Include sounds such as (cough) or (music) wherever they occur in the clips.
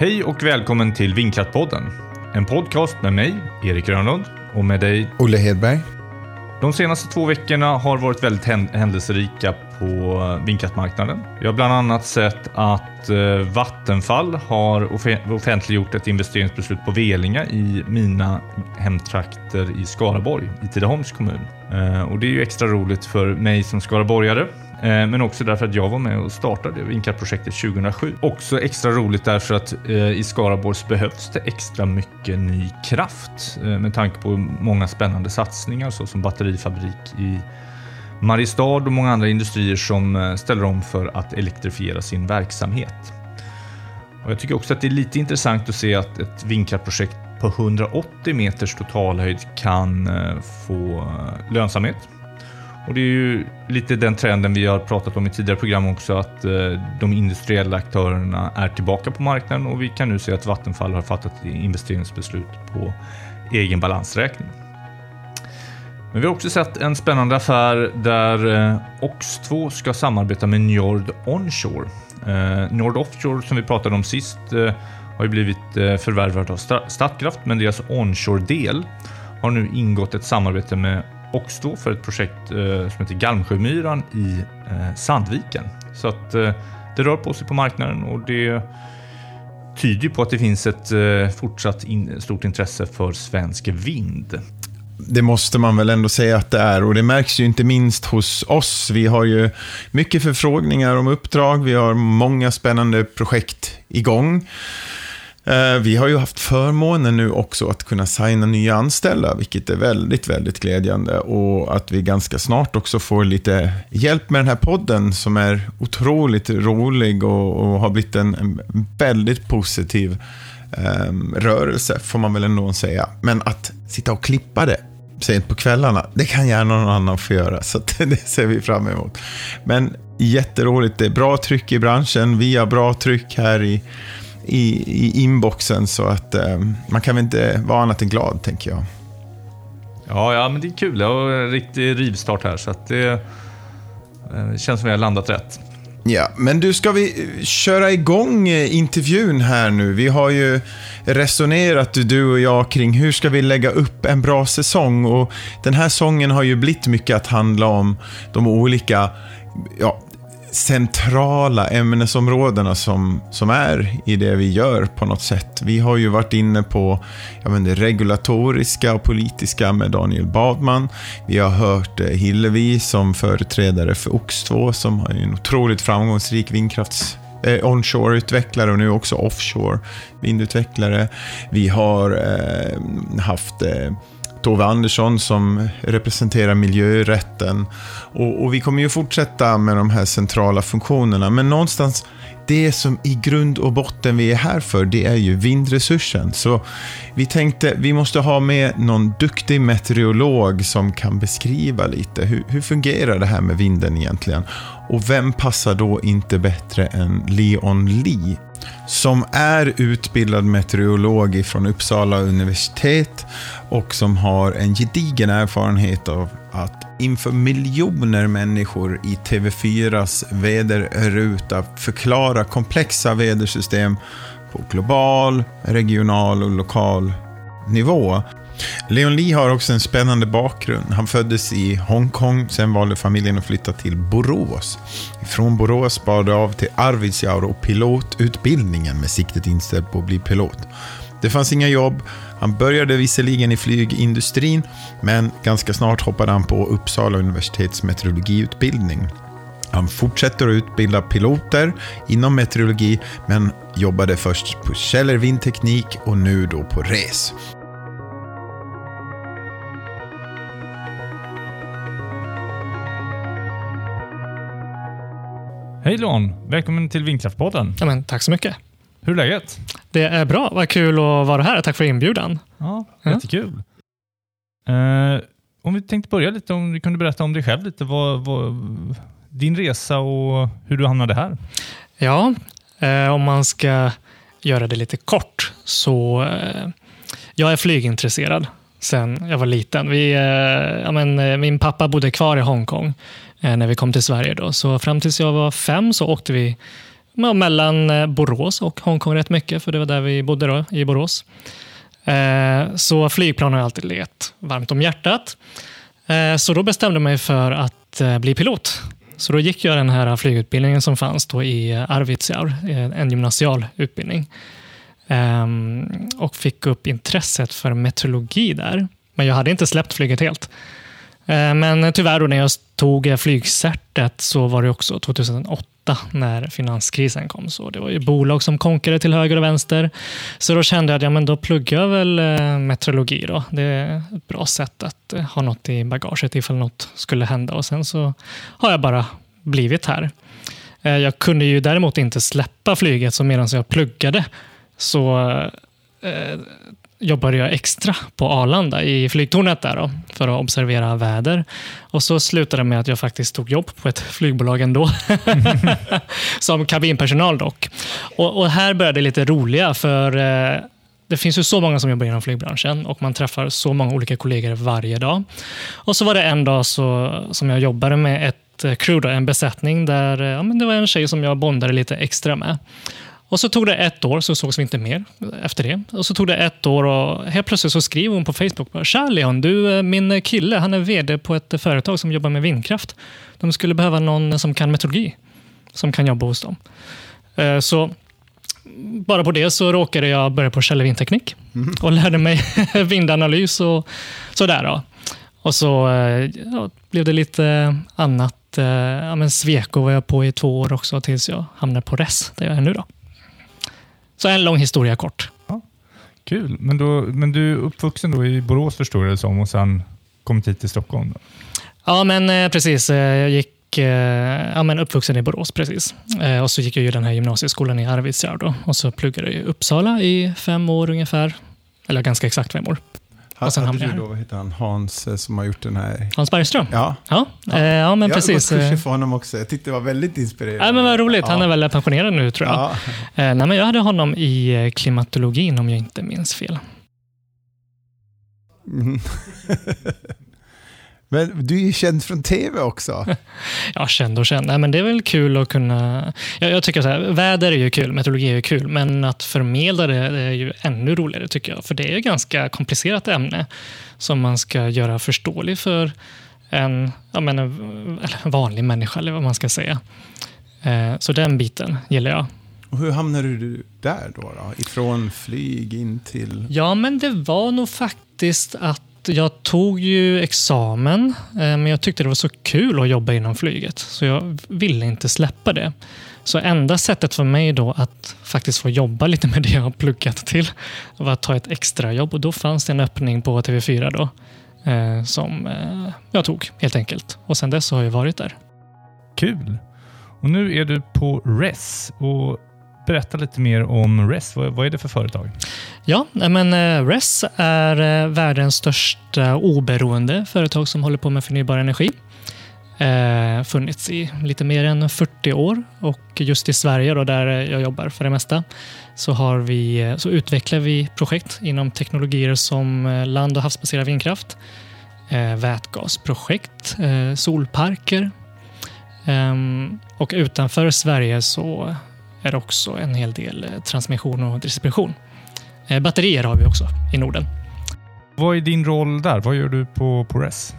Hej och välkommen till Vindkraftpodden. En podcast med mig, Erik Grönlund, och med dig, Olle Hedberg. De senaste två veckorna har varit väldigt händelserika på vindkraftmarknaden. Vi har bland annat sett att eh, Vattenfall har offentliggjort ett investeringsbeslut på Velinga i mina hemtrakter i Skaraborg, i Tidaholms kommun. Eh, och det är ju extra roligt för mig som skaraborgare Eh, men också därför att jag var med och startade vindkraftprojektet 2007. Också extra roligt därför att eh, i Skaraborg behövs det extra mycket ny kraft eh, med tanke på många spännande satsningar såsom batterifabrik i Mariestad och många andra industrier som ställer om för att elektrifiera sin verksamhet. Och jag tycker också att det är lite intressant att se att ett vindkraftprojekt på 180 meters totalhöjd kan få lönsamhet och det är ju lite den trenden vi har pratat om i tidigare program också, att eh, de industriella aktörerna är tillbaka på marknaden och vi kan nu se att Vattenfall har fattat investeringsbeslut på egen balansräkning. Men vi har också sett en spännande affär där eh, OX2 ska samarbeta med Njord Onshore. Eh, Njord Offshore som vi pratade om sist har ju blivit förvärvad av Statkraft, men deras onshore-del har nu ingått ett samarbete med och stå för ett projekt eh, som heter Galmsjömyran i eh, Sandviken. Så att eh, det rör på sig på marknaden och det tyder på att det finns ett eh, fortsatt in, stort intresse för svensk vind. Det måste man väl ändå säga att det är och det märks ju inte minst hos oss. Vi har ju mycket förfrågningar om uppdrag, vi har många spännande projekt igång. Eh, vi har ju haft förmånen nu också att kunna signa nya anställda, vilket är väldigt, väldigt glädjande. Och att vi ganska snart också får lite hjälp med den här podden som är otroligt rolig och, och har blivit en, en väldigt positiv um, rörelse, får man väl ändå säga. Men att sitta och klippa det sent på kvällarna, det kan gärna någon annan få göra, så (laughs) det ser vi fram emot. Men jätteroligt, det är bra tryck i branschen, vi har bra tryck här i i, i inboxen så att eh, man kan väl inte vara annat än glad, tänker jag. Ja, ja men det är kul. Det har en riktig rivstart här så att det, eh, det känns som vi har landat rätt. Ja, men du, ska vi köra igång eh, intervjun här nu? Vi har ju resonerat, du och jag, kring hur ska vi lägga upp en bra säsong? Och den här sången har ju blivit mycket att handla om de olika ja, centrala ämnesområdena som, som är i det vi gör på något sätt. Vi har ju varit inne på jag menar, det regulatoriska och politiska med Daniel Badman. Vi har hört eh, Hillevi som företrädare för OX2 som har en otroligt framgångsrik vindkrafts eh, onshore-utvecklare och nu också offshore vindutvecklare. Vi har eh, haft eh, Tove Andersson som representerar miljörätten. Och, och, vi kommer ju fortsätta med de här centrala funktionerna, men någonstans det som i grund och botten vi är här för, det är ju vindresursen. Så vi tänkte, vi måste ha med någon duktig meteorolog som kan beskriva lite, hur, hur fungerar det här med vinden egentligen? Och vem passar då inte bättre än Leon Lee? Som är utbildad meteorolog från Uppsala universitet och som har en gedigen erfarenhet av att inför miljoner människor i TV4s väderruta förklara komplexa vädersystem på global, regional och lokal nivå. Leon Lee har också en spännande bakgrund. Han föddes i Hongkong, sen valde familjen att flytta till Borås. Från Borås bar det av till Arvidsjaur och pilotutbildningen med siktet inställt på att bli pilot. Det fanns inga jobb. Han började visserligen i flygindustrin, men ganska snart hoppade han på Uppsala universitets meteorologiutbildning. Han fortsätter att utbilda piloter inom meteorologi, men jobbade först på Kjeller Vindteknik och nu då på RES. Hej Lon! Välkommen till Vindkraftspodden. Ja, men, tack så mycket. Hur är läget? Det är bra. Vad kul att vara här. Tack för inbjudan. Ja, jättekul. Ja. Uh, om vi tänkte börja lite, om du kunde berätta om dig själv lite. Vad, vad, din resa och hur du hamnade här. Ja, uh, om man ska göra det lite kort så uh, jag är flygintresserad sen jag var liten. Vi, eh, ja, men, eh, min pappa bodde kvar i Hongkong eh, när vi kom till Sverige. Då. Så fram tills jag var fem så åkte vi mellan Borås och Hongkong rätt mycket, för det var där vi bodde då, i Borås. Så flygplan har alltid legat varmt om hjärtat. Så då bestämde jag mig för att bli pilot. Så då gick jag den här flygutbildningen som fanns då i Arvidsjaur, en gymnasial utbildning. Ehm, och fick upp intresset för meteorologi där. Men jag hade inte släppt flyget helt. Ehm, men tyvärr, då när jag tog flygcertet så var det också 2008 när finanskrisen kom. Så det var ju bolag som konkade till höger och vänster. Så då kände jag att ja, men då pluggar jag väl eh, meteorologi. Då. Det är ett bra sätt att eh, ha något i bagaget ifall något skulle hända. Och Sen så har jag bara blivit här. Eh, jag kunde ju däremot inte släppa flyget, så medan jag pluggade så jobbade jag extra på Arlanda i flygtornet där då, för att observera väder. Och så slutade det med att jag faktiskt tog jobb på ett flygbolag ändå. (laughs) Som kabinpersonal dock. Och, och, här började det lite roliga, för eh, det finns ju så många som jobbar inom flygbranschen och man träffar så många olika kollegor varje dag. Och så var det en dag så, som jag jobbade med ett eh, crew, en besättning, där ja, men det var en tjej som jag bondade lite extra med. Och så tog det ett år, så sågs vi inte mer efter det. Och så tog det ett år och helt plötsligt så skriver hon på Facebook. Tja Leon, du, eh, min kille han är vd på ett företag som jobbar med vindkraft. De skulle behöva någon som kan meteorologi, som kan jobba hos dem. Eh, så bara på det så råkade jag börja på Kjell Vindteknik mm. och lärde mig (laughs) vindanalys och sådär. Då. Och så eh, ja, blev det lite annat. Ja, men Sweco var jag på i två år också tills jag hamnade på RES, där jag är nu. Då. Så en lång historia kort. Ja, kul. Men, då, men du är uppvuxen då i Borås förstår jag det som och sen kommit hit till Stockholm? Då. Ja, men eh, precis. Eh, jag gick eh, ja, men uppvuxen i Borås precis. Och så gick jag ju den här gymnasieskolan i Arvidsjaur och så pluggade jag i Uppsala i fem år ungefär. Eller ganska exakt fem år. Och sen du då, vad heter han, Hans eh, som har gjort den här... Hans Bergström? Ja. Ja, ja. Eh, ja men jag precis. Jag har gått för honom också. Jag tyckte det var väldigt inspirerande. Ja, men vad roligt. Ja. Han är väl pensionerad nu tror jag. Ja. Eh, nej, men jag hade honom i klimatologin om jag inte minns fel. Mm. (laughs) Men du är ju känd från tv också. (laughs) ja, känd och känd. Nej, men det är väl kul att kunna... Jag, jag tycker så här, väder är ju kul, meteorologi är ju kul, men att förmedla det, är ju ännu roligare tycker jag. För det är ett ganska komplicerat ämne som man ska göra förståelig för en, ja, men en vanlig människa, eller vad man ska säga. Eh, så den biten gillar jag. Och hur hamnade du där då, då? Ifrån flyg in till... Ja, men det var nog faktiskt att jag tog ju examen, eh, men jag tyckte det var så kul att jobba inom flyget, så jag ville inte släppa det. Så enda sättet för mig då att faktiskt få jobba lite med det jag har pluggat till var att ta ett extrajobb och då fanns det en öppning på TV4 då eh, som eh, jag tog helt enkelt. Och sen dess har jag varit där. Kul! Och nu är du på RES och berätta lite mer om RES. Vad, vad är det för företag? Ja, men eh, RES är eh, världens största oberoende företag som håller på med förnybar energi. Eh, funnits i lite mer än 40 år och just i Sverige då, där jag jobbar för det mesta så, har vi, eh, så utvecklar vi projekt inom teknologier som land och havsbaserad vindkraft, eh, vätgasprojekt, eh, solparker ehm, och utanför Sverige så är också en hel del eh, transmission och distribution. Eh, batterier har vi också i Norden. Vad är din roll där? Vad gör du på, på RES?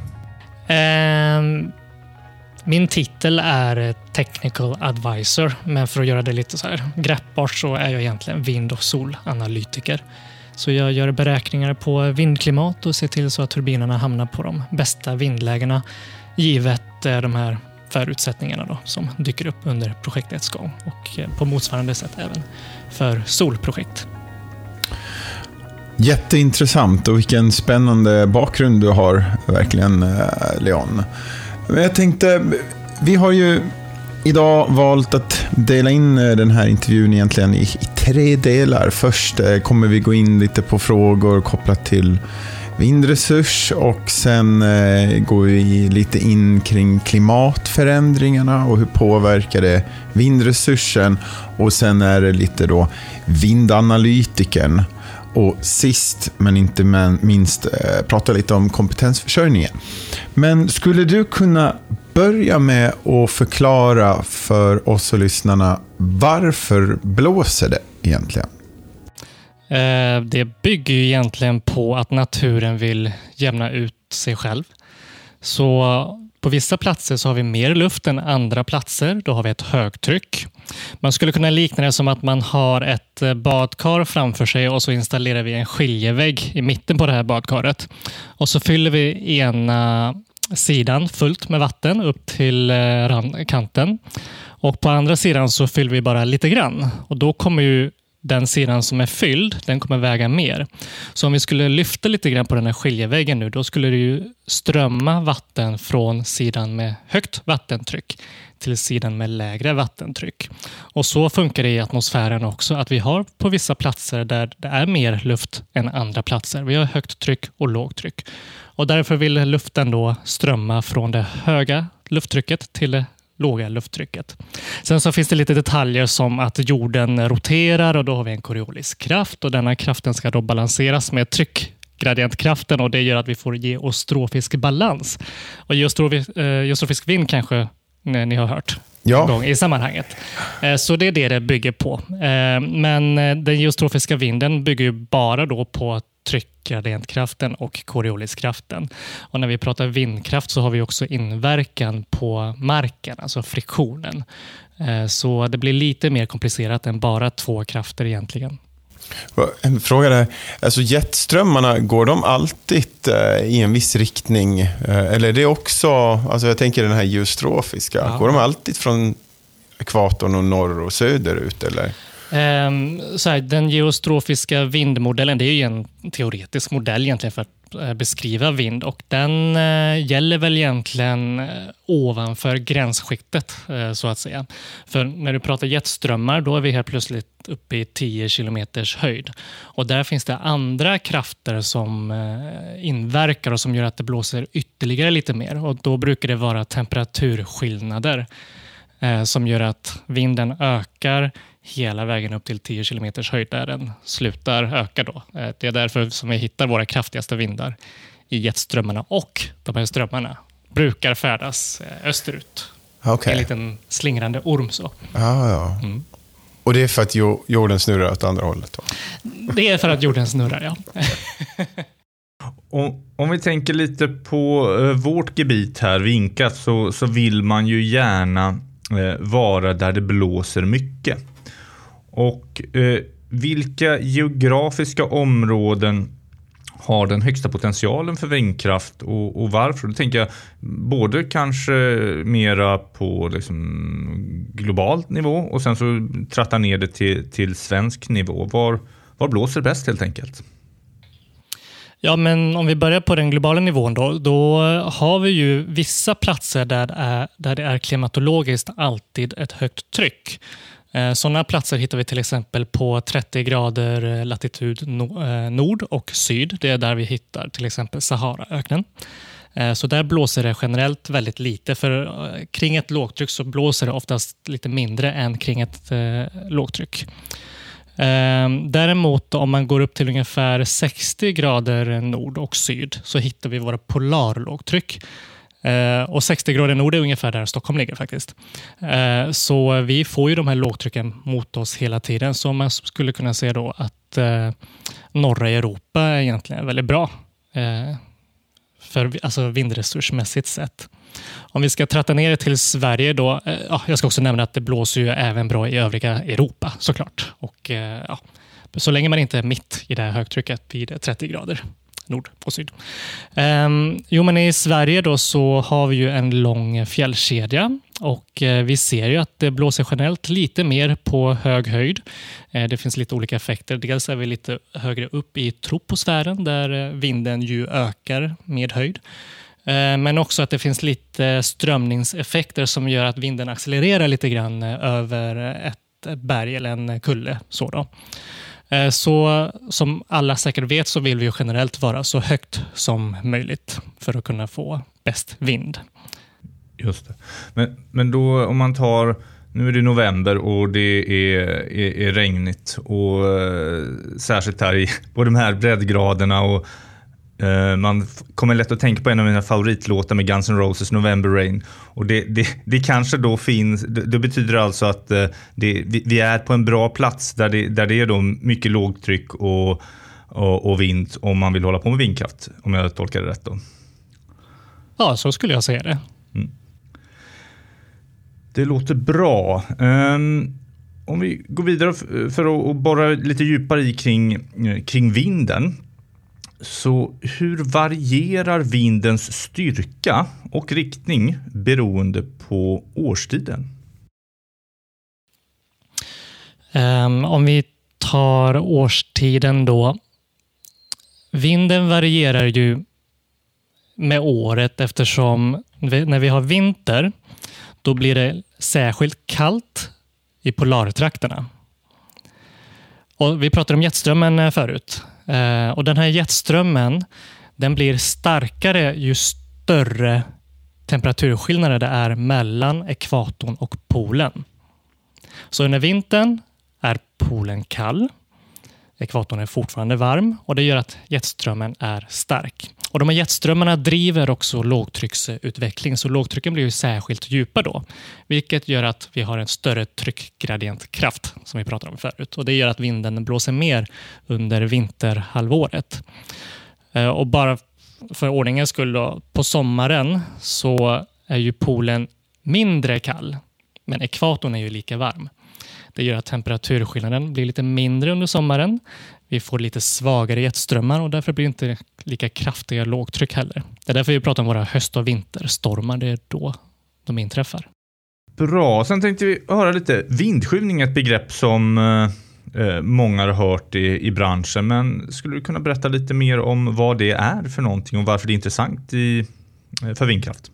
Ehm, min titel är Technical Advisor, men för att göra det lite så här greppbart så är jag egentligen vind och solanalytiker. Så jag gör beräkningar på vindklimat och ser till så att turbinerna hamnar på de bästa vindlägena givet eh, de här förutsättningarna då, som dyker upp under projektets gång och eh, på motsvarande sätt även för solprojekt. Jätteintressant och vilken spännande bakgrund du har verkligen, eh, Leon. Men jag tänkte, vi har ju idag valt att dela in eh, den här intervjun egentligen i, i tre delar. Först kommer vi gå in lite på frågor kopplat till vindresurs och sen eh, går vi lite in kring klimatförändringarna och hur påverkar det vindresursen och sen är det lite då vindanalytikern. Och sist men inte minst eh, prata lite om kompetensförsörjningen. Men skulle du kunna börja med att förklara för oss och lyssnarna varför blåser det egentligen? Eh, det bygger ju egentligen på att naturen vill jämna ut sig själv. Så på vissa platser så har vi mer luft än andra platser. Då har vi ett högtryck. Man skulle kunna likna det som att man har ett eh, badkar framför sig och så installerar vi en skiljevägg i mitten på det här badkaret. Och så fyller vi ena sidan fullt med vatten upp till eh, kanten. Och på andra sidan så fyller vi bara lite grann. Och då kommer ju den sidan som är fylld, den kommer väga mer. Så om vi skulle lyfta lite grann på den här skiljeväggen nu, då skulle det ju strömma vatten från sidan med högt vattentryck till sidan med lägre vattentryck. Och Så funkar det i atmosfären också, att vi har på vissa platser där det är mer luft än andra platser. Vi har högt tryck och lågt tryck. Och därför vill luften då strömma från det höga lufttrycket till det låga lufttrycket. Sen så finns det lite detaljer som att jorden roterar och då har vi en koreolisk kraft och denna kraften ska då balanseras med tryckgradientkraften och det gör att vi får geostrofisk balans. Och geostrofisk, eh, geostrofisk vind kanske ni har hört ja. gång i sammanhanget. Eh, så det är det det bygger på. Eh, men eh, den geostrofiska vinden bygger bara då på tryckgradientkraften och Corioliskraften. Och när vi pratar vindkraft så har vi också inverkan på marken, alltså friktionen. Så det blir lite mer komplicerat än bara två krafter egentligen. En fråga där. Alltså jetströmmarna, går de alltid eh, i en viss riktning? Eh, eller är det också, alltså jag tänker den här geostrofiska, ja. går de alltid från ekvatorn och norr och söderut? Eller? Ehm, så här, den geostrofiska vindmodellen det är ju en teoretisk modell egentligen för att eh, beskriva vind. Och den eh, gäller väl egentligen eh, ovanför gränsskiktet så att säga. För när du pratar jetströmmar då är vi helt plötsligt uppe i 10 kilometers höjd. Och där finns det andra krafter som inverkar och som gör att det blåser ytterligare lite mer. Och då brukar det vara temperaturskillnader som gör att vinden ökar hela vägen upp till 10 km höjd där den slutar öka. Då. Eh, det är därför som vi hittar våra kraftigaste vindar i jetströmmarna och de här strömmarna brukar färdas eh, österut. Okay. En liten slingrande orm. Så. Ah, ja. Mm. Och det är för att jorden snurrar åt andra hållet? Då. Det är för att jorden snurrar, ja. (laughs) om, om, vi tänker lite på uh, vårt gebit här, Vinkat, så, så vill man ju gärna uh, vara där det blåser mycket. Och eh, vilka geografiska områden har den högsta potentialen för vindkraft och, och varför? Då tänker jag både kanske mera på liksom globalt nivå och sen så tratta ner det till, till svensk nivå. Var, var blåser bäst helt enkelt? Ja, men om vi börjar på den globala nivån då, då har vi ju vissa platser där det är, där det är klimatologiskt alltid ett högt tryck. Eh, Sådana platser hittar vi till exempel på 30 grader eh, latitud eh, nord och syd. Det är där vi hittar till exempel Saharaöknen. Så där blåser det generellt väldigt lite. För kring ett lågtryck så blåser det oftast lite mindre än kring ett lågtryck. Ehm, däremot om man går upp till ungefär 60 grader nord och syd så hittar vi våra polarlågtryck. Eh, och 60 grader nord är ungefär där Stockholm ligger faktiskt. Eh, så vi får ju de här lågtrycken mot oss hela tiden. Så man skulle kunna säga då att eh, norra Europa är egentligen väldigt bra. Eh, för alltså vindresursmässigt sett. Om vi ska tratta ner det till Sverige då. Eh, ja, jag ska också nämna att det blåser ju även bra i övriga Europa såklart. Och, eh, ja, så länge man inte är mitt i det här högtrycket vid 30 grader nord och syd. Um, jo, men I Sverige då så har vi ju en lång fjällkedja och eh, vi ser ju att det blåser generellt lite mer på hög höjd. Eh, det finns lite olika effekter. Dels är vi lite högre upp i troposfären där eh, vinden ju ökar med höjd. Men också att det finns lite strömningseffekter som gör att vinden accelererar lite grann över ett berg eller en kulle. Så då. Eh, så som alla säkert vet så vill vi generellt vara så högt som möjligt för att kunna få bäst vind. Just det. Men, men då om man tar, nu är det november och det är, är, är regnigt och eh, särskilt här i (laughs) på de här breddgraderna och man kommer lätt att tänka på en av mina favoritlåtar med Guns N' Roses, November Rain. Och det, det, det kanske då finns, det, det betyder alltså att uh, det, vi, vi, är på en bra plats där det, där det är då mycket lågtryck och, och, och vind om man vill hålla på med vindkraft, om jag tolkar det rätt. Då. Ja, så skulle jag säga det. Mm. Det låter bra. Um, om vi går vidare för att borra lite djupare i kring, eh, kring vinden. Så hur varierar vindens styrka och riktning beroende på årstiden? Um, om vi tar årstiden då. Vinden varierar ju med året eftersom när vi har vinter, då blir det särskilt kallt i polartrakterna. Och vi pratade om jetströmmen eh, förut. Eh, och Den här jetströmmen den blir starkare ju större temperaturskillnader det är mellan ekvatorn och polen. Så under vintern är polen kall. Ekvatorn är fortfarande varm och det gör att jetströmmen är stark. Och De här jetströmmarna driver också lågtrycksutveckling, så lågtrycken blir ju särskilt djupa då, vilket gör att vi har en större tryckgradientkraft som vi pratade om förut. Och Det gör att vinden blåser mer under vinterhalvåret. Eh, och bara för ordningens skull, då, på sommaren så är ju polen mindre kall, men ekvatorn är ju lika varm. Det gör att temperaturskillnaden blir lite mindre under sommaren. Vi får lite svagare jetströmmar och därför blir det inte lika kraftiga lågtryck heller. Det är därför vi pratar om våra höst och vinterstormar. Det är då de inträffar. Bra. Sen tänkte vi höra lite Vindskymning är ett begrepp som eh, eh, många har hört i, i branschen. Men skulle du kunna berätta lite mer om vad det är för någonting och varför det är intressant i, eh, för vindkraft?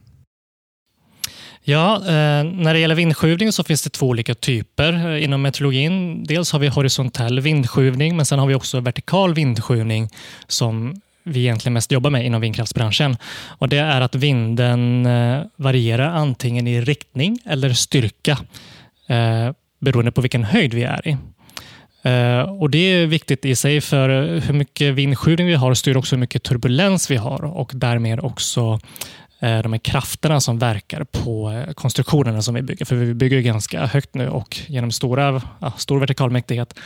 Ja, eh, när det gäller vindskjuvning så finns det två olika typer eh, inom meteorologin. Dels har vi horisontell vindskjuvning, men sen har vi också vertikal vindskjuvning som vi egentligen mest jobbar med inom vindkraftsbranschen. Och Det är att vinden eh, varierar antingen i riktning eller styrka beroende på vilken höjd vi är i. Och Det är viktigt i sig för hur mycket vindskjutning vi har styr också hur mycket turbulens vi har och därmed också Eh, de här krafterna som verkar på eh, konstruktionerna som vi bygger. För vi bygger ganska högt nu och genom stora, ja, stor vertikal mäktighet.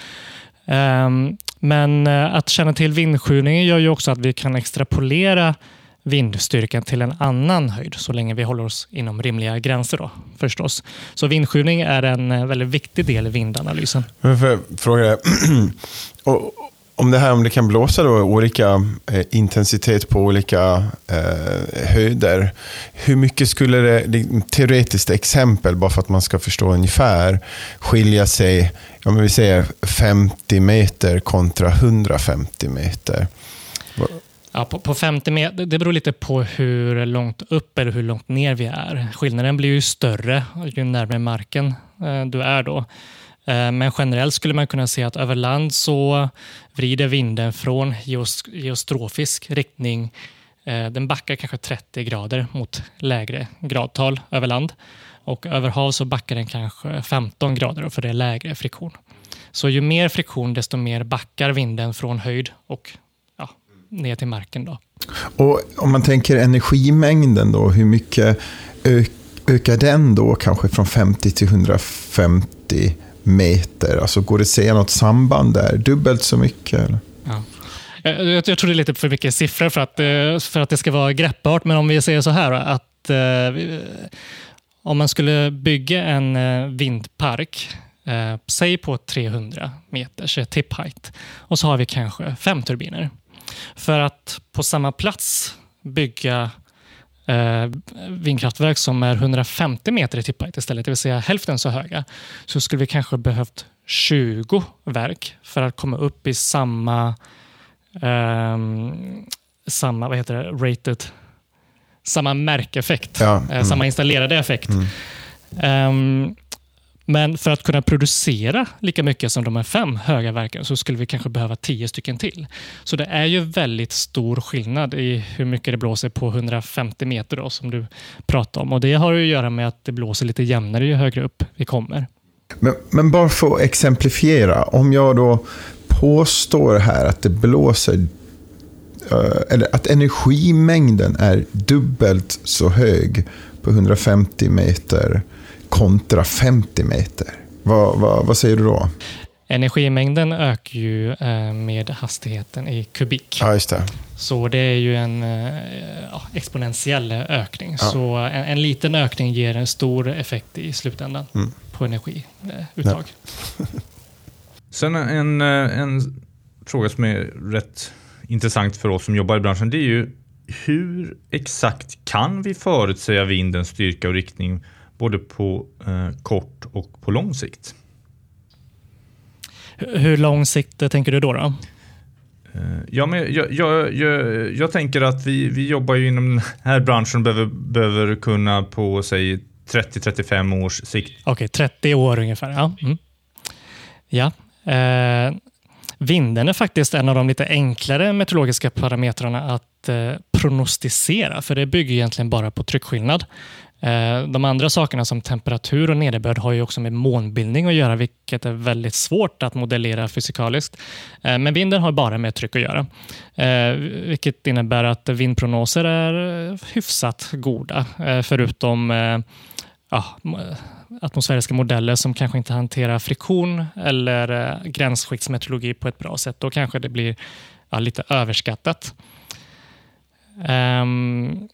Ehm, men eh, att känna till vindskjutningen gör ju också att vi kan extrapolera vindstyrkan till en annan höjd så länge vi håller oss inom rimliga gränser. Då, förstås. Så vindskjutning är en väldigt viktig del i vindanalysen. Men för fråga (clears throat) om det här om det kan blåsa då olika eh, intensitet på olika eh, höjder. Hur mycket skulle det, teoretiskt exempel, bara för att man ska förstå ungefär, skilja sig, om vi säger 50 meter kontra 150 meter? Ja, på, på 50 meter, det beror lite på hur långt upp eller hur långt ner vi är. Skillnaden blir ju större ju närmare marken eh, du är då. Eh, men generellt skulle man kunna se att över land så vrider vinden från geostrofisk riktning. Eh, den backar kanske 30 grader mot lägre gradtal över land. Och över hav så backar den kanske 15 grader för det är lägre friktion. Så ju mer friktion desto mer backar vinden från höjd och ja, ner till marken. Då. Och Om man tänker energimängden då, hur mycket ökar den då kanske från 50 till 150 meter? Alltså går det att se något samband där? Dubbelt så mycket? Eller? Ja. Eh, jag, jag, tror det är lite för mycket siffror för att, eh, för att det ska vara greppbart, men om vi säger så här att eh, om man skulle bygga en vindpark, säg på 300 meters tip height, och så har vi kanske fem turbiner. För att på samma plats bygga eh, vindkraftverk som är 150 meter i tipphöjd istället, det vill säga hälften så höga, så skulle vi kanske behövt 20 verk för att komma upp i samma, eh, samma vad heter det, rated, samma märkeffekt, ja, eh, mm. samma installerade effekt. Mm. Um, men för att kunna producera lika mycket som de här fem höga verken så skulle vi kanske behöva tio stycken till. Så det är ju väldigt stor skillnad i hur mycket det blåser på 150 meter då, som du pratade om. Och Det har att göra med att det blåser lite jämnare ju högre upp vi kommer. Men, men bara för att exemplifiera, om jag då påstår här att det blåser eh, eller att energimängden är dubbelt så hög på 150 meter kontra 50 meter. Vad, vad, vad säger du då? Energimängden ökar ju eh, med hastigheten i kubik. Ja, just det. Så det är ju en eh, ja, exponentiell ökning. Ja. Så en, en liten ökning ger en stor effekt i slutändan Mm. på energiuttag. (laughs) Sen en, eh, en fråga som är rätt intressant för oss som jobbar i branschen. Det är ju hur exakt kan vi förutsäga vindens styrka och riktning både på eh, kort och på lång sikt? Hur- lång sikt eh, tänker du då? då? Eh, Ja, men jag, jag, jag, jag tänker att vi, vi jobbar ju inom den här branschen och behöver, behöver kunna på säg 30-35 års sikt. Okej, 30 år ungefär. Ja. Mm. ja. Eh, vinden är faktiskt en av de lite enklare meteorologiska parametrarna att eh, prognostisera, för det bygger egentligen bara på tryckskillnad. Eh, de andra sakerna som temperatur och nederbörd har ju också med månbildning att göra, vilket är väldigt svårt att modellera fysikaliskt. Eh, men vinden har bara med tryck att göra, eh, vilket innebär att vindprognoser är hyfsat goda, förutom ah, ja, atmosfäriska modeller som kanske inte hanterar friktion eller gränsskiktsmeteorologi på ett bra sätt. Då kanske det blir ja, lite överskattat. Um,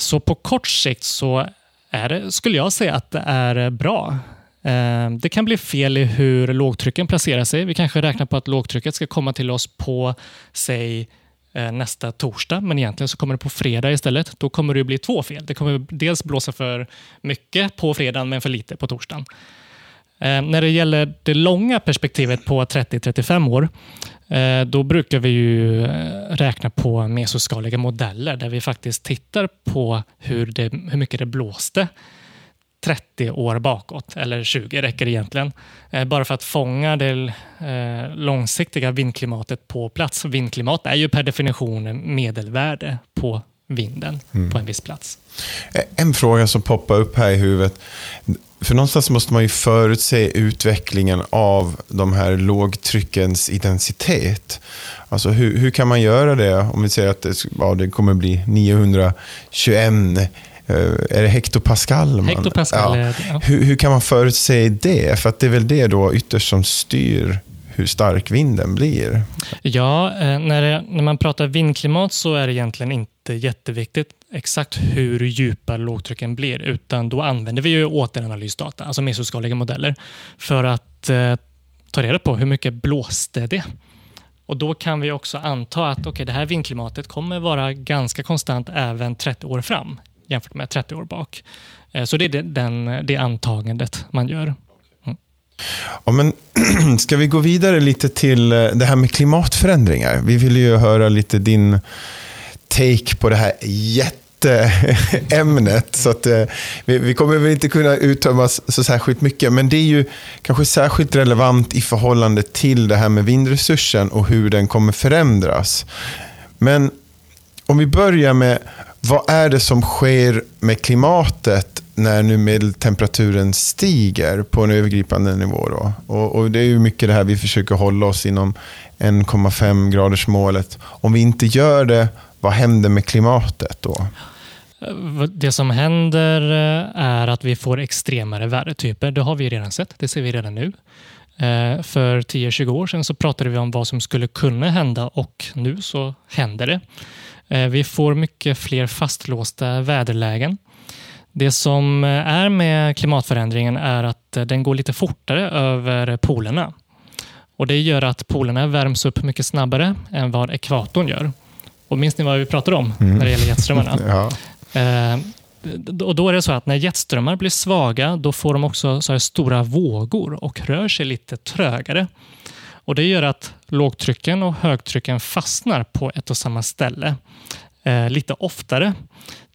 så på kort sikt så är det, skulle jag säga att det är bra. Ehm, det kan bli fel i hur lågtrycken placerar sig. Vi kanske räknar på att lågtrycket ska komma till oss på, säg, eh, nästa torsdag, men egentligen så kommer det på fredag istället. Då kommer det bli två fel. Det kommer dels blåsa för mycket på fredagen, men för lite på torsdagen. Eh, när det gäller det långa perspektivet på 30-35 år, eh, då brukar vi ju eh, räkna på mesoskaliga modeller där vi faktiskt tittar på hur, det, hur mycket det blåste 30 år bakåt, eller 20 räcker egentligen. Bara för att fånga det långsiktiga vindklimatet på plats. Vindklimat är ju per definition medelvärde på vinden på en viss plats. En fråga som poppar upp här i huvudet. För någonstans måste man ju förutse utvecklingen av de här lågtryckens intensitet. Alltså hur, hur kan man göra det om vi säger att det, ja, det kommer bli 921 eh, är det hektopascal? Man? Hektopascal Ja. ja. Hur, hur kan man förutse det? För att det är väl det då ytterst som styr hur stark vinden blir. Ja, eh, när, det, när man pratar vindklimat så är det egentligen inte jätteviktigt exakt hur djupa lågtrycken blir, utan då använder vi ju återanalysdata, alltså mesoskaliga modeller, för att eh, ta reda på hur mycket blåste det. Och Då kan vi också anta att okay, det här vindklimatet kommer vara ganska konstant även 30 år fram jämfört med 30 år bak. Eh, så det är den, det antagandet man gör. Ja, men, (clears throat) ska vi gå vidare lite till eh, det här med klimatförändringar? Vi vill ju höra lite din take på det här jätteämnet. Så att, eh, vi, vi kommer väl inte kunna uttömma så särskilt mycket, men det är ju kanske särskilt relevant i förhållande till det här med vindresursen och hur den kommer förändras. Men om vi börjar med, vad är det som sker med klimatet när nu medeltemperaturen stiger på en övergripande nivå? Då? Och, och det är ju mycket det här vi försöker hålla oss inom 1,5 graders målet. Om vi inte gör det, vad händer med klimatet då? Det som händer eh, är att vi får extremare vädertyper. Det har vi redan sett. Det ser vi redan nu. Eh, för 10-20 år sedan så pratade vi om vad som skulle kunna hända och nu så händer det. Eh, Vi får mycket fler fastlåsta väderlägen. Det som eh, är med klimatförändringen är att eh, den går lite fortare över polerna. Och Det gör att polerna värms upp mycket snabbare än vad ekvatorn gör. Och minns ni vad vi pratade om när det gäller jetströmmarna? (laughs) Ja. Eh, och då är det så att när jetströmmar blir svaga, då får de också så stora vågor och rör sig lite trögare. Och Det gör att lågtrycken och högtrycken fastnar på ett och samma ställe eh, lite oftare.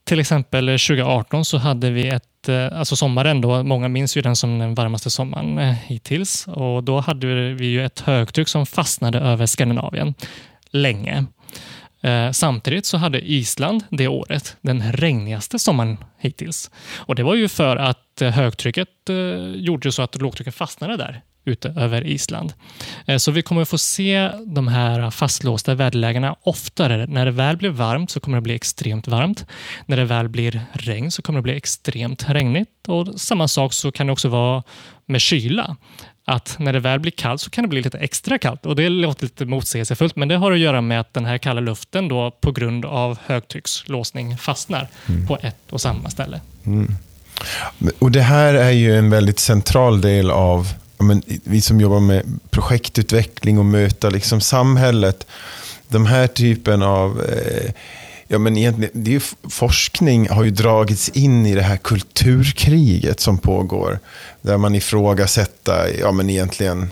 Till exempel 2018 så hade vi ett, eh, alltså sommaren då, många minns ju den som den varmaste sommaren eh, hittills. Och då hade vi ju ett högtryck som fastnade över Skandinavien länge. Eh, samtidigt så hade Island det året den regnigaste sommaren hittills. Och Det var ju för att eh, högtrycket eh, gjorde så att lågtrycket fastnade där ute över Island. Eh, så vi kommer att få se de här fastlåsta väderlägena oftare. När det väl blir varmt så kommer det bli extremt varmt. När det väl blir regn så kommer det bli extremt regnigt. Och Samma sak så kan det också vara med kyla att när det väl blir kallt så kan det bli lite extra kallt. Och Det låter lite motsägelsefullt, men det har att göra med att den här kalla luften då på grund av högtryckslåsning fastnar mm. på ett och samma ställe. Mm. Och Det här är ju en väldigt central del av men, vi som jobbar med projektutveckling och möta liksom samhället. De här typen av eh, Ja, men egentligen, det är forskning har ju dragits in i det här kulturkriget som pågår. Där man ifrågasätter, ja men egentligen,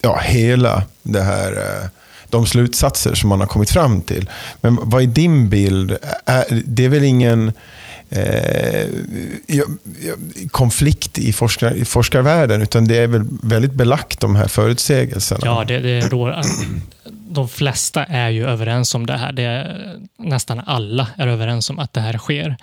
ja hela det här, eh, de slutsatser som man har kommit fram till. Men vad är din bild? Det är väl ingen Eh, konflikt i, forskar, i forskarvärlden, utan det är väl väldigt belagt de här förutsägelserna. Ja, det, det rår, de flesta är ju överens om det här. Det är, nästan alla är överens om att det här sker.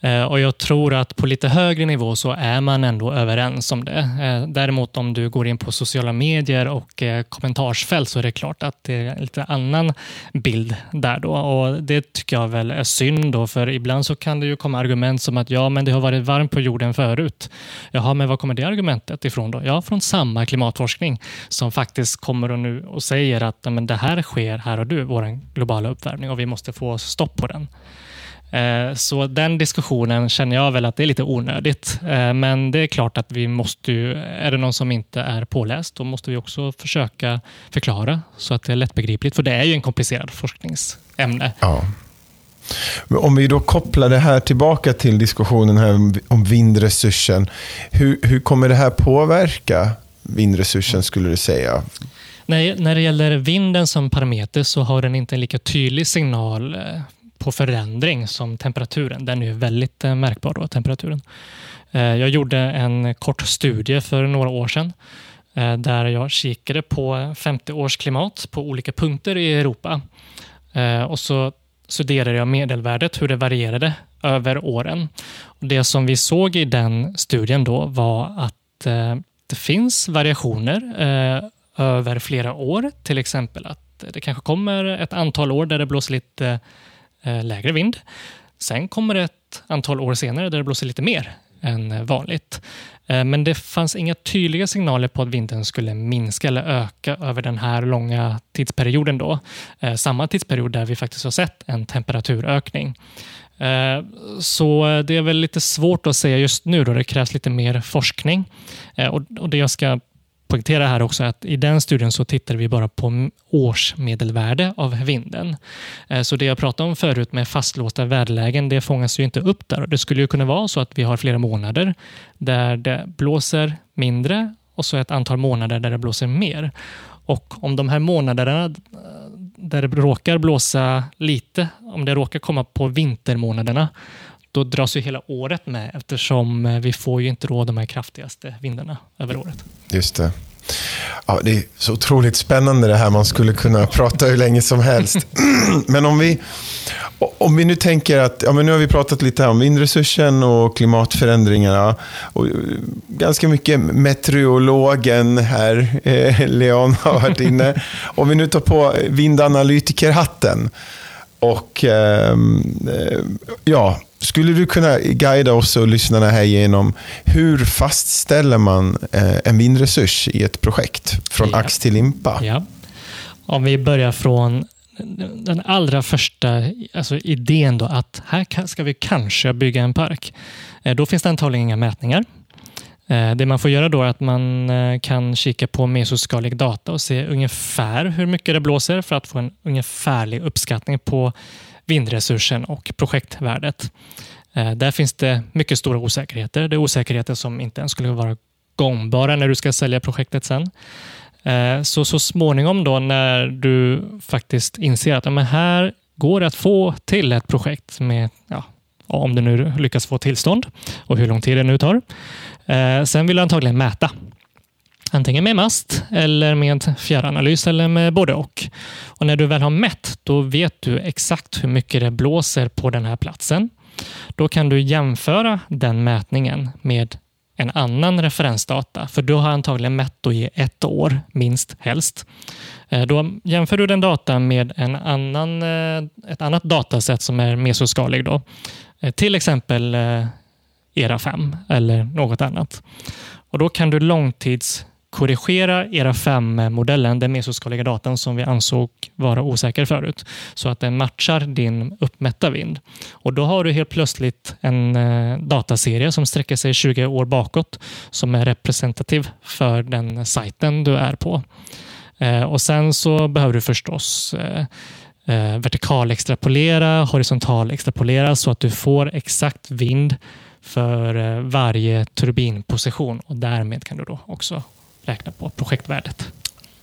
Eh, och Jag tror att på lite högre nivå så är man ändå överens om det. Eh, däremot om du går in på sociala medier och eh, kommentarsfält så är det klart att det är en lite annan bild där. Då. Och Det tycker jag väl är synd, då, för ibland så kan det ju komma argument som att ja, men det har varit varmt på jorden förut. Jaha, men var kommer det argumentet ifrån då? Ja, från samma klimatforskning som faktiskt kommer och nu och säger att men det här sker här och nu, vår globala uppvärmning och vi måste få stopp på den. Eh, så den diskussionen känner jag väl att det är lite onödigt. Eh, men det är klart att vi måste ju, är det någon som inte är påläst, då måste vi också försöka förklara så att det är lättbegripligt. För det är ju en komplicerad forskningsämne. Ja. Om vi då kopplar det här tillbaka till diskussionen här om vindresursen. Hur, hur kommer det här påverka vindresursen skulle du säga? Nej, när det gäller vinden som parameter så har den inte en lika tydlig signal eh, på förändring som temperaturen. Den är ju väldigt eh, märkbar, då, temperaturen. Eh, jag gjorde en kort studie för några år sedan eh, där jag kikade på 50 års klimat på olika punkter i Europa. Och så studerade jag medelvärdet, hur det varierade över åren. Och det som vi såg i den studien då var att det finns variationer över flera år. Till exempel att det kanske kommer ett antal år där det blåser lite Eh, lägre vind. Sen kommer det ett antal år senare där det blåser lite mer än eh, vanligt. Eh, men det fanns inga tydliga signaler på att vinden skulle minska eller öka över den här långa tidsperioden. Då. Samma tidsperiod där vi faktiskt har sett en temperaturökning. Så det är väl lite svårt att säga just nu då det krävs lite mer forskning. Och det jag ska poängtera här också att i den studien så tittade vi bara på årsmedelvärde av vinden. Eh, så det jag pratade om förut med fastlåsta väderlägen, det fångas ju inte upp där. Det skulle ju kunna vara så att vi har flera månader där det blåser mindre och så ett antal månader där det blåser mer. Och om de här månaderna eh, där det råkar blåsa lite, om det råkar komma på vintermånaderna, då dras ju hela året med eftersom eh, vi får ju inte då de här kraftigaste vindarna över året. Just det. Ja, det är så otroligt spännande det här. Man skulle kunna prata hur länge som helst. (laughs) Men om vi, om vi nu tänker att, ja, men nu har vi pratat lite om vindresursen och klimatförändringarna. Och eh, ganska mycket meteorologen här, eh, Leon, har varit inne. (laughs) Om vi nu tar på vindanalytikerhatten. Och ehm, eh, ja, skulle du kunna guida oss och lyssnarna här genom hur fastställer man eh, en vindresurs i ett projekt från ja. ax till limpa? Ja. Om vi börjar från den allra första alltså idén då att här ska vi kanske bygga en park. Eh, då finns det antagligen inga mätningar. Eh, det man får göra då är att man kan kika på mesoskalig data och se ungefär hur mycket det blåser för att få en ungefärlig uppskattning på vindresursen och projektvärdet. Eh, där finns det mycket stora osäkerheter. Det är osäkerheter som inte ens skulle vara gångbara när du ska sälja projektet sen. Eh, så, så småningom då när du faktiskt inser att ja, här går det att få till ett projekt med, ja, om du nu lyckas få tillstånd och hur lång tid det nu tar. Eh, sen vill du antagligen mäta Antingen med mast, eller med fjärranalys eller med både och. och. När du väl har mätt, då vet du exakt hur mycket det blåser på den här platsen. Då kan du jämföra den mätningen med en annan referensdata, för du har antagligen mätt i ett år, minst helst. Eh, då jämför du den datan med en annan, eh, ett annat datasätt som är mesoskalig. Då. Eh, till exempel ERA 5 eller något annat. Och Då kan du långtids... Korrigera ERA 5-modellen, den mesoskaliga datan som vi ansåg vara osäker förut, så att den matchar din uppmätta vind. Och Då har du helt plötsligt en eh, dataserie som sträcker sig 20 år bakåt, som är representativ för den sajten du är på. Eh, och Sen så behöver du förstås vertikalextrapolera, horisontalextrapolera vertikal extrapolera, horisontal extrapolera så att du får exakt vind för varje turbinposition och därmed kan du då också räkna på projektvärdet.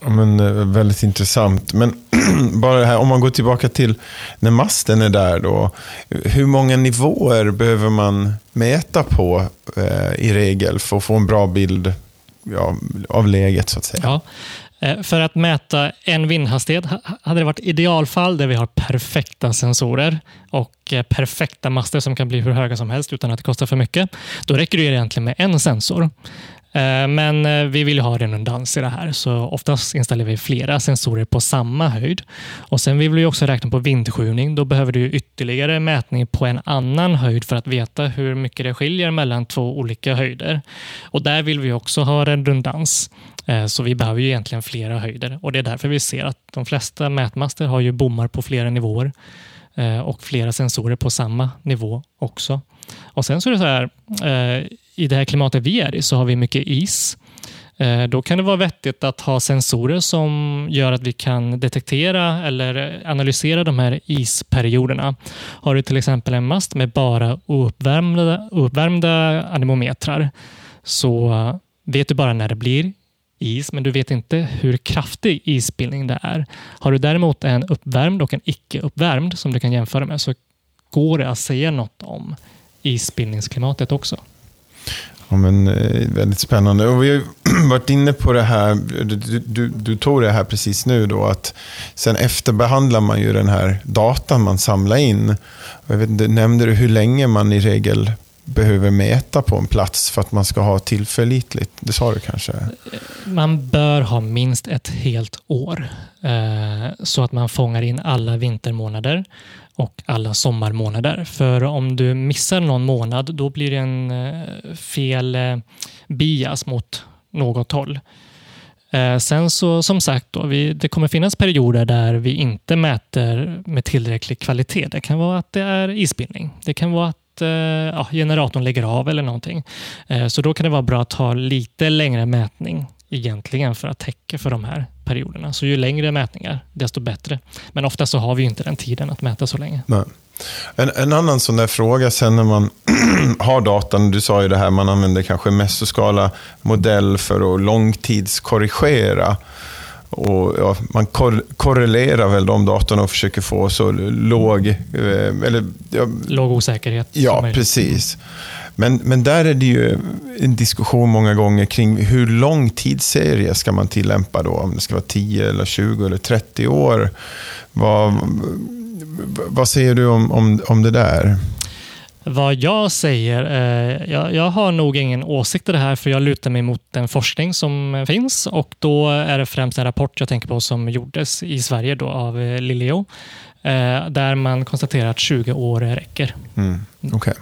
Ja, men, väldigt intressant. Men (clears throat) bara det här, om man går tillbaka till när masten är där. Då, hur många nivåer behöver man mäta på eh, i regel för att få en bra bild ja, av läget? så att säga? Ja, Eh, för att mäta en vindhastighet hade det varit idealfall där vi har perfekta sensorer och eh, perfekta master som kan bli hur höga som helst utan att det kostar för mycket. Då räcker det egentligen med en sensor. Eh, men eh, vi vill ha redundans i det här, så oftast installerar vi flera sensorer på samma höjd. Och Sen vill vi också räkna på vindskjutning. Då behöver du ytterligare mätning på en annan höjd för att veta hur mycket det skiljer mellan två olika höjder. Och Där vill vi också ha redundans. Eh, så vi behöver ju egentligen flera höjder och det är därför vi ser att de flesta mätmaster har ju bommar på flera nivåer och flera sensorer på samma nivå också. Och Sen så är det så här, eh, i det här klimatet vi är i så har vi mycket is. Eh, då kan det vara vettigt att ha sensorer som gör att vi kan detektera eller analysera de här isperioderna. Har du till exempel en mast med bara ouppvärmda, uppvärmda anemometrar så vet du bara när det blir is, men du vet inte hur kraftig isbildning det är. Har du däremot en uppvärmd och en icke uppvärmd som du kan jämföra med så går det att säga något om isbildningsklimatet också. Ja, men, eh, väldigt spännande. Och vi har (clears throat) varit inne på det här, du, du, du, tog det här precis nu, då, att sen efterbehandlar man ju den här datan man samlar in. Jag vet, nämnde du hur länge man i regel behöver mäta på en plats för att man ska ha tillförlitligt? Det sa du kanske? Man bör ha minst ett helt år eh, så att man fångar in alla vintermånader och alla sommarmånader. För om du missar någon månad, då blir det en eh, fel eh, bias mot något håll. Eh, sen så som sagt, då, vi, det kommer finnas perioder där vi inte mäter med tillräcklig kvalitet. Det kan vara att det är isbildning. Det kan vara att ja, generatorn lägger av eller någonting. Så då kan det vara bra att ha lite längre mätning egentligen för att täcka för de här perioderna. Så ju längre mätningar, desto bättre. Men ofta så har vi inte den tiden att mäta så länge. Nej. En, en, annan sån där fråga sen när man (clears throat) har datan, du sa ju det här, man använder kanske mesoskala modell för att långtidskorrigera. Och, ja, man kor korrelerar väl de datorn och försöker få så låg... Eh, eller, ja, låg osäkerhet. Ja, precis. Men, men där är det ju en diskussion många gånger kring hur lång tidsserie ska man tillämpa då? Om det ska vara 10, eller 20 eller 30 år. Vad, vad säger du om, om, om det där? Vad jag säger, eh, jag, jag, har nog ingen åsikt i det här för jag lutar mig mot den forskning som finns och då är det främst en rapport jag tänker på som gjordes i Sverige då av eh, Lilio eh, där man konstaterar att 20 år räcker. Mm, okay.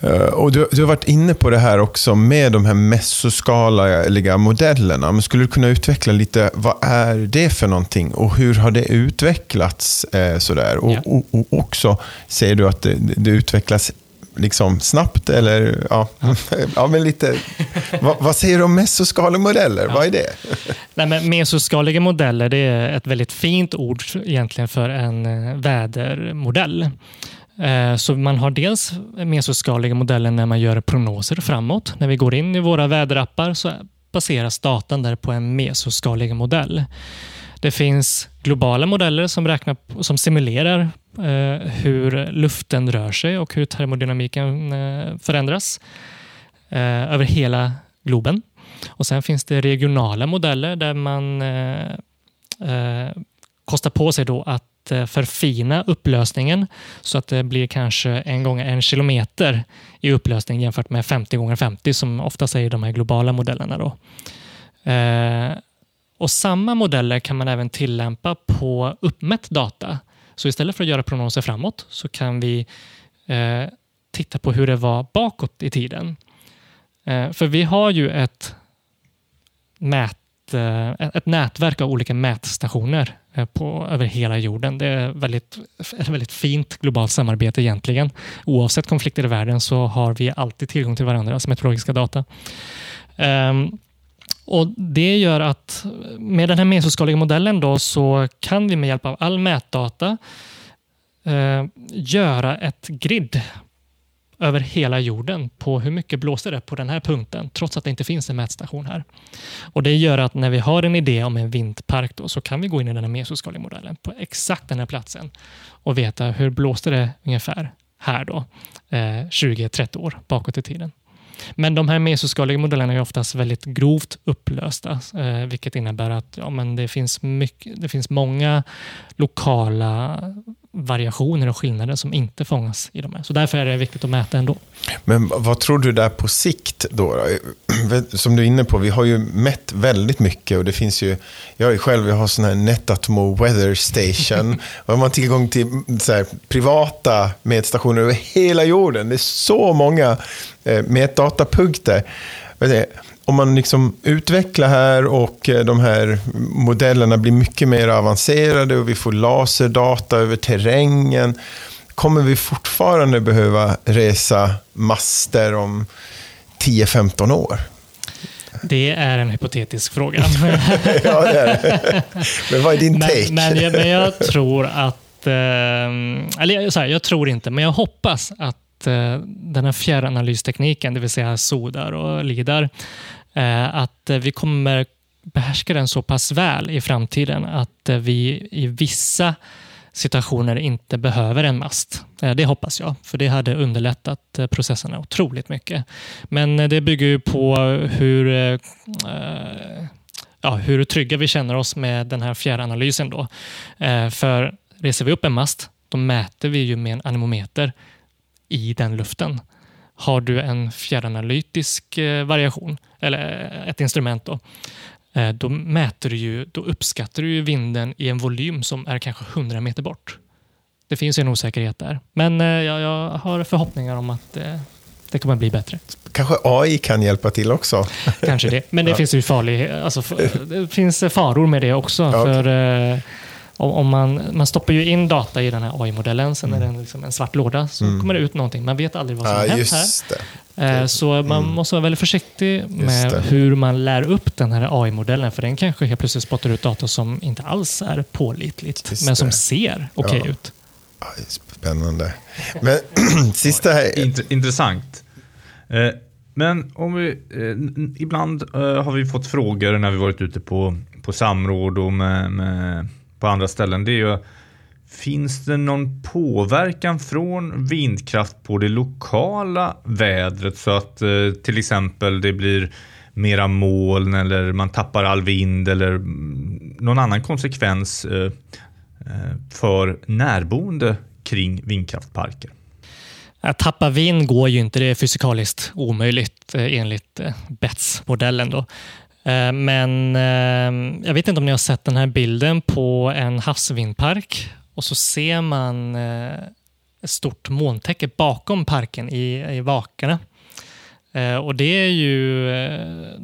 Eh, och du, du, har varit inne på det här också med de här mesoskaliga modellerna. Men skulle du kunna utveckla lite, vad är det för någonting och hur har det utvecklats? Eh, sådär? Och, ja. och, och, också, säger du att det, det utvecklas liksom snabbt? Eller, ja, ja. (laughs) men lite, vad, vad, säger du om mesoskaliga modeller? Ja. Vad är det? Nej, men mesoskaliga modeller det är ett väldigt fint ord egentligen för en eh, vädermodell. Eh, så man har dels mesoskaliga modeller när man gör prognoser framåt. När vi går in i våra väderappar så baseras datan där på en mesoskalig modell. Det finns globala modeller som, räknar, som simulerar eh, hur luften rör sig och hur termodynamiken eh, förändras eh, över hela globen. Och Sen finns det regionala modeller där man eh, eh, kostar på sig då att Eh, förfina upplösningen så att det blir kanske en gång en kilometer i upplösning jämfört med 50 gånger 50 som ofta säger de här globala modellerna. Då. Eh, och Samma modeller kan man även tillämpa på uppmätt data. Så istället för att göra prognoser framåt så kan vi eh, titta på hur det var bakåt i tiden. Eh, för vi har ju ett, mät, ett, eh, ett nätverk av olika mätstationer eh, på, över hela jorden. Det är väldigt, ett väldigt fint globalt samarbete egentligen. Oavsett konflikter i världen så har vi alltid tillgång till varandras meteorologiska data. Um, och Det gör att med den här mesoskaliga modellen då, så kan vi med hjälp av all mätdata eh, göra ett grid över hela jorden på hur mycket blåser det på den här punkten, trots att det inte finns en mätstation här. Och Det gör att när vi har en idé om en vindpark då, så kan vi gå in i den här mesoskaliga modellen på exakt den här platsen och veta hur blåste det ungefär här då, eh, 20-30 år bakåt i tiden. Men de här mesoskaliga modellerna är oftast väldigt grovt upplösta, eh, vilket innebär att ja, men det, finns mycket, det finns många lokala variationer och skillnader som inte fångas i de här. Så därför är det viktigt att mäta ändå. Men vad tror du där på sikt då? (clears throat) Som du är inne på, vi har ju mätt väldigt mycket och det finns ju, jag är själv, jag har sån här Netatmo Weather Station (laughs) och har man tillgång till så här, privata mätstationer över hela jorden. Det är så många eh, mätdatapunkter om man liksom utvecklar här och eh, de här modellerna blir mycket mer avancerade och vi får laserdata över terrängen, kommer vi fortfarande behöva resa master om 10-15 år? Det är en hypotetisk fråga. (laughs) ja, det är det. Men vad är din (laughs) take? Men, men, jag, men jag tror att... Eh, eller så här, jag tror inte, men jag hoppas att eh, den här fjärranalystekniken, det vill säga SODAR och LIDAR, Eh, att eh, vi kommer behärska den så pass väl i framtiden att eh, vi i vissa situationer inte behöver en mast. Det hoppas jag, för det hade underlättat processerna otroligt mycket. Men det bygger ju på hur, ja, hur trygga vi känner oss med den här fjärranalysen. Då. För reser vi upp en mast, då mäter vi ju med en anemometer i den luften. Har du en fjärranalytisk eh, variation, eller eh, ett instrument, då, eh, då, mäter du ju, då uppskattar du vinden i en volym som är kanske 100 meter bort. Det finns en osäkerhet där, men jag, jag har förhoppningar om att det kommer bli bättre. Kanske AI kan hjälpa till också? Kanske det, men det (laughs) ja. finns ju farlig, alltså, (laughs) det finns faror med det också. Ja, för okay om man, man stoppar ju in data i den här AI-modellen, sen mm. är den liksom en svart låda, så mm. kommer det ut någonting. Man vet aldrig vad som har hänt här. Det. Eh, så man mm. måste vara väldigt försiktig med hur man lär upp den här AI-modellen, för den kanske helt plötsligt spottar ut data som inte alls är pålitligt, Just men som det. ser okej okay ja. ut. Spännande. Men (clears throat) sista här. Intressant. Eh, men om vi, eh, ibland har vi fått frågor när vi varit ute på, på samråd och med, med på andra ställen, det är ju Finns det någon påverkan från vindkraft på det lokala vädret så att eh, till exempel det blir mera moln eller man tappar all vind eller mm, någon annan konsekvens eh, eh, för närboende kring vindkraftparker? Att tappa vind går ju inte, det är fysikaliskt omöjligt eh, enligt eh, BETS-modellen. Då. Eh, men eh, jag vet inte om ni har sett den här bilden på en havsvindpark och så ser man eh, ett stort molntäcke bakom parken i, i vakarna. Eh, och det är ju, eh,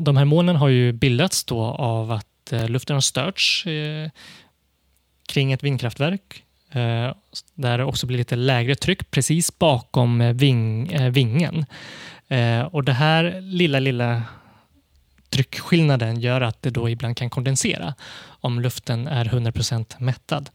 de här molnen har ju bildats då av att luften har störts kring ett vindkraftverk där det också blir lite lägre tryck precis bakom ving, vingen. Och det här lilla, lilla tryckskillnaden gör att det då ibland kan kondensera om luften är 100% mättad.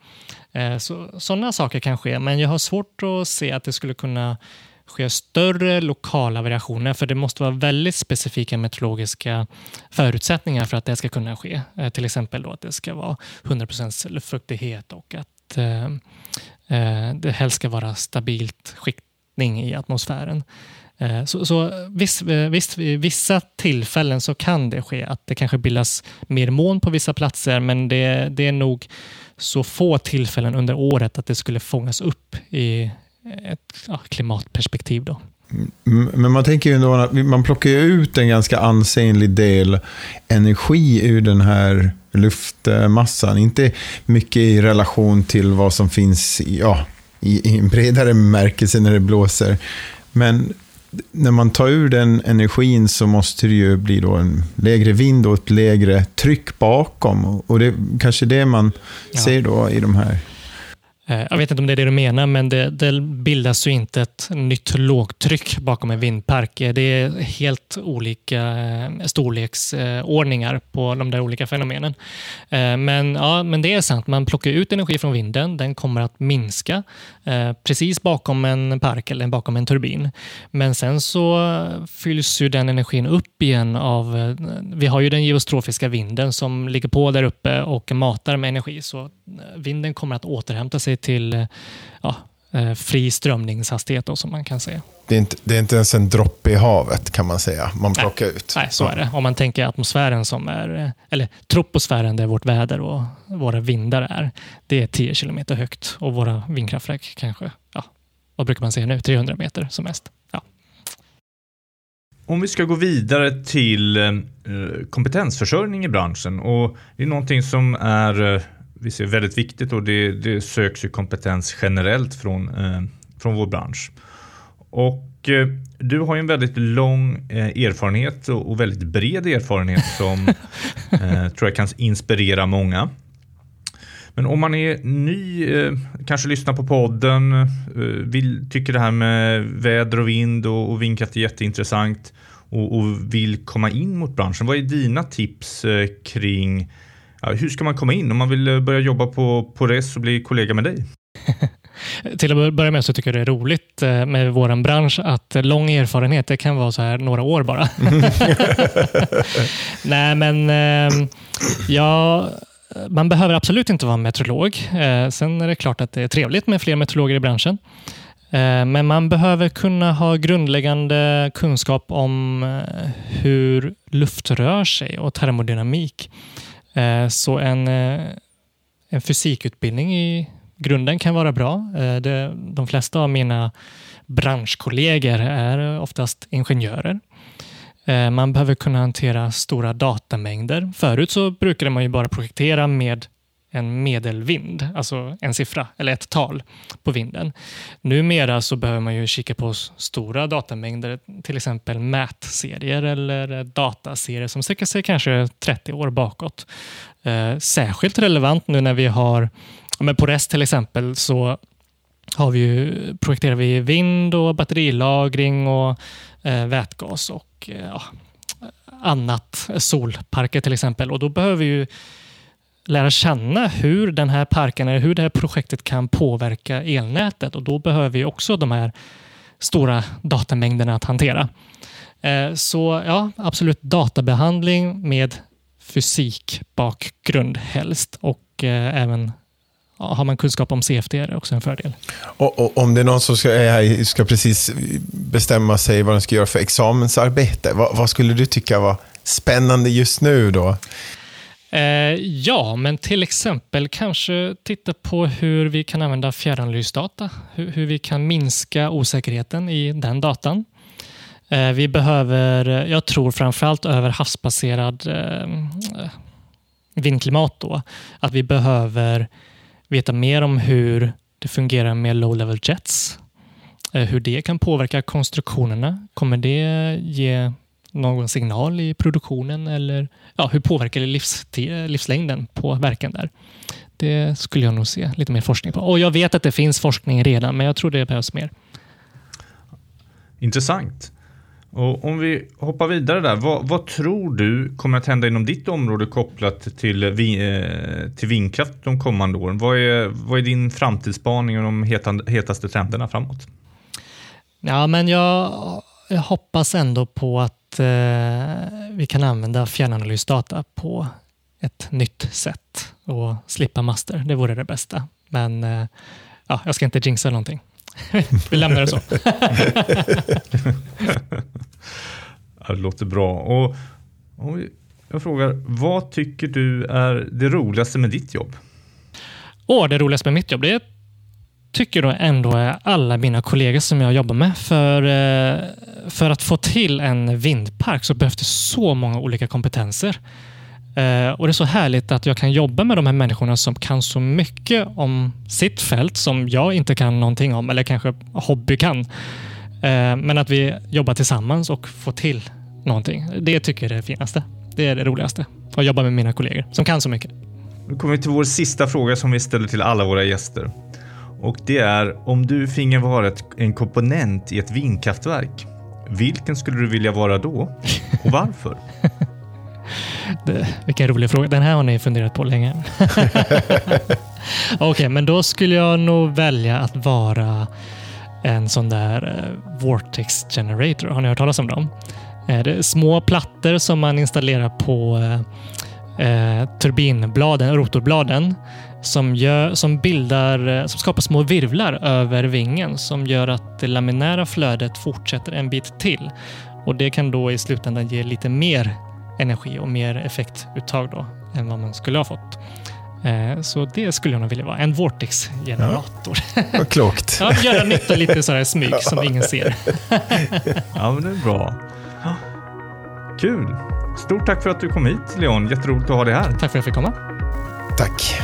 Eh, så, sådana saker kan ske, men jag har svårt att se att det skulle kunna ske större lokala variationer, för det måste vara väldigt specifika meteorologiska förutsättningar för att det ska kunna ske. Eh, till exempel då att det ska vara 100% luftfuktighet och att eh, eh, det helst ska vara stabilt skiktning i atmosfären. Eh, så, så visst, eh, visst, vid vissa tillfällen så kan det ske att det kanske bildas mer moln på vissa platser, men det, det är nog så få tillfällen under året att det skulle fångas upp i ett ja, klimatperspektiv. Då. Mm, men man tänker ju ändå att man plockar ut en ganska ansenlig del energi ur den här luftmassan. Inte mycket i relation till vad som finns ja, i, i en bredare bemärkelse när det blåser. Men när man tar ur den energin så måste det ju bli då en lägre vind och ett lägre tryck bakom. Och det är kanske det man ja. ser då i de här Eh, jag vet inte om det är det du menar, men det, det, bildas ju inte ett nytt lågtryck bakom en vindpark. Eh, det är helt olika eh, storleksordningar på de där olika fenomenen. Men, ja, men det är sant, man plockar ut energi från vinden. Den kommer att minska precis bakom en park eller bakom en turbin. Men sen så fylls ju den energin upp igen av... Vi har ju den geostrofiska vinden som ligger på där uppe och matar med energi. Så vinden kommer att återhämta sig till ja, eh, fri strömningshastighet då, som man kan säga. Det är, inte, det är inte ens en droppe i havet kan man säga, man plockar nej, ut. Nej, så är det. Om man tänker atmosfären som är, eller troposfären där vårt väder och våra vindar är, det är 10 kilometer högt och våra vindkraftverk kanske, ja, vad brukar man säga nu, 300 meter som mest. Ja. Om vi ska gå vidare till eh, kompetensförsörjning i branschen och det är någonting som är eh, vi ser väldigt viktigt och det, det söks ju kompetens generellt från, eh, från vår bransch. Och eh, du har ju en väldigt lång eh, erfarenhet och, och, väldigt bred erfarenhet som (laughs) eh, tror jag kan inspirera många. Men om man är ny, eh, kanske lyssnar på podden, eh, vill, tycker det här med väder och vind och, och vindkraft är jätteintressant och, och vill komma in mot branschen. Vad är dina tips kring hur ska man komma in om man vill eh, börja jobba på, på RES och bli kollega med dig? (laughs) Till att börja med så tycker jag det är roligt eh, med vår bransch att lång erfarenhet, det kan vara så här några år bara. (laughs) Nej, men ehm, ja, man behöver absolut inte vara meteorolog. Eh, sen är det klart att det är trevligt med fler meteorologer i branschen. Men man behöver kunna ha grundläggande kunskap om hur luft rör sig och termodynamik. Eh, så en, eh, en fysikutbildning i grunden kan vara bra. Eh, de flesta av mina branschkollegor är oftast ingenjörer. Man behöver kunna hantera stora datamängder. Förut så brukade man ju bara projektera med en medelvind, alltså en siffra eller ett tal på vinden. Numera så behöver man ju kika på stora datamängder, till exempel mätserier eller dataserier som sträcker sig kanske 30 år bakåt. Eh, särskilt relevant nu när vi har, men på REST till exempel, så har vi ju, projekterar vi vind och batterilagring och eh, vätgas och eh, ja, annat, solparker till exempel. Och då behöver vi ju lära känna hur den här parken eller hur det här projektet kan påverka elnätet och då behöver vi också de här stora datamängderna att hantera. Eh, så ja, absolut databehandling med fysikbakgrund helst och eh, även har man kunskap om CFD är det också en fördel. Och, och, om det är någon som ska, ska precis bestämma sig vad de ska göra för examensarbete, vad, vad skulle du tycka var spännande just nu då? Eh, ja, men till exempel kanske titta på hur vi kan använda fjärranalysdata. Hur, hur vi kan minska osäkerheten i den datan. Eh, vi behöver, jag tror framförallt över havsbaserad eh, vindklimat då, att vi behöver veta mer om hur det fungerar med low level jets. Eh, hur det kan påverka konstruktionerna. Kommer det ge någon signal i produktionen eller ja, hur påverkar det livslängden på verken där? Det skulle jag nog se lite mer forskning på. Och Jag vet att det finns forskning redan, men jag tror det behövs mer. Intressant. Och om vi hoppar vidare där, vad, vad, tror du kommer att hända inom ditt område kopplat till, eh, till vindkraft de kommande åren? Vad är, vad är din framtidsspaning och de hetaste trenderna framåt? Ja, men jag, jag hoppas ändå på att eh, vi kan använda fjärranalysdata på ett nytt sätt och slippa master. Det vore det bästa. Men eh, ja, jag ska inte jinxa någonting. (laughs) Vi lämnar det så. (laughs) Det låter bra. Och, och jag frågar, vad tycker du är det roligaste med ditt jobb? Och det roligaste med mitt jobb, det tycker då ändå är alla mina kollegor som jag jobbar med. För, eh, för att få till en vindpark så behövs det så många olika kompetenser. Eh, och Det är så härligt att jag kan jobba med de här människorna som kan så mycket om sitt fält som jag inte kan någonting om, eller kanske hobby kan. Eh, men att vi jobbar tillsammans och får till någonting. Det tycker jag är det finaste. Det är det roligaste. Att jobba med mina kollegor som kan så mycket. Nu kommer vi till vår sista fråga som vi ställer till alla våra gäster. Och det är om du finge vara ett, en komponent i ett vindkraftverk. Vilken skulle du vilja vara då och varför? (laughs) Det, vilken rolig fråga. Den här har ni funderat på länge. (laughs) Okej, okay, men då skulle jag nog välja att vara en sån där eh, Vortex Generator. Har ni hört talas om dem? Eh, det är små plattor som man installerar på eh, turbinbladen, rotorbladen som, gör, som, bildar, som skapar små virvlar över vingen som gör att det laminära flödet fortsätter en bit till. Och Det kan då i slutändan ge lite mer energi och mer effektuttag då, än vad man skulle ha fått. Eh, så det skulle jag nog vilja vara. En Vortex-generator. Ja, vad klokt. ja, göra nytta lite så här smyg som (laughs) ingen ser. ja, men det är bra. Kul! Stort tack för att du kom hit Leon. Jätteroligt att ha dig här. Tack för att jag fick komma. Tack.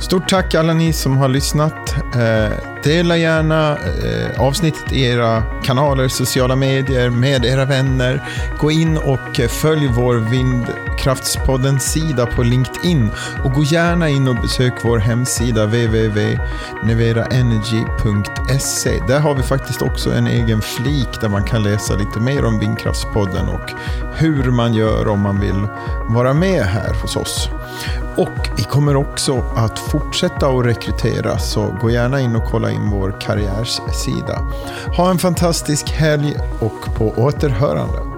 Stort tack alla ni som har lyssnat. Eh, dela gärna eh, avsnittet i era kanaler, sociala medier, med era vänner. Gå in och eh, följ vår Vindkraftspodden-sida på LinkedIn. Och gå gärna in och besök vår hemsida www.neveraenergy.se. Där har vi faktiskt också en egen flik där man kan läsa lite mer om Vindkraftspodden och hur man gör om man vill vara med här hos oss. Och vi kommer också att fortsätta att rekrytera, så gå gärna in och kolla in vår karriärssida. Ha en fantastisk helg och på återhörande.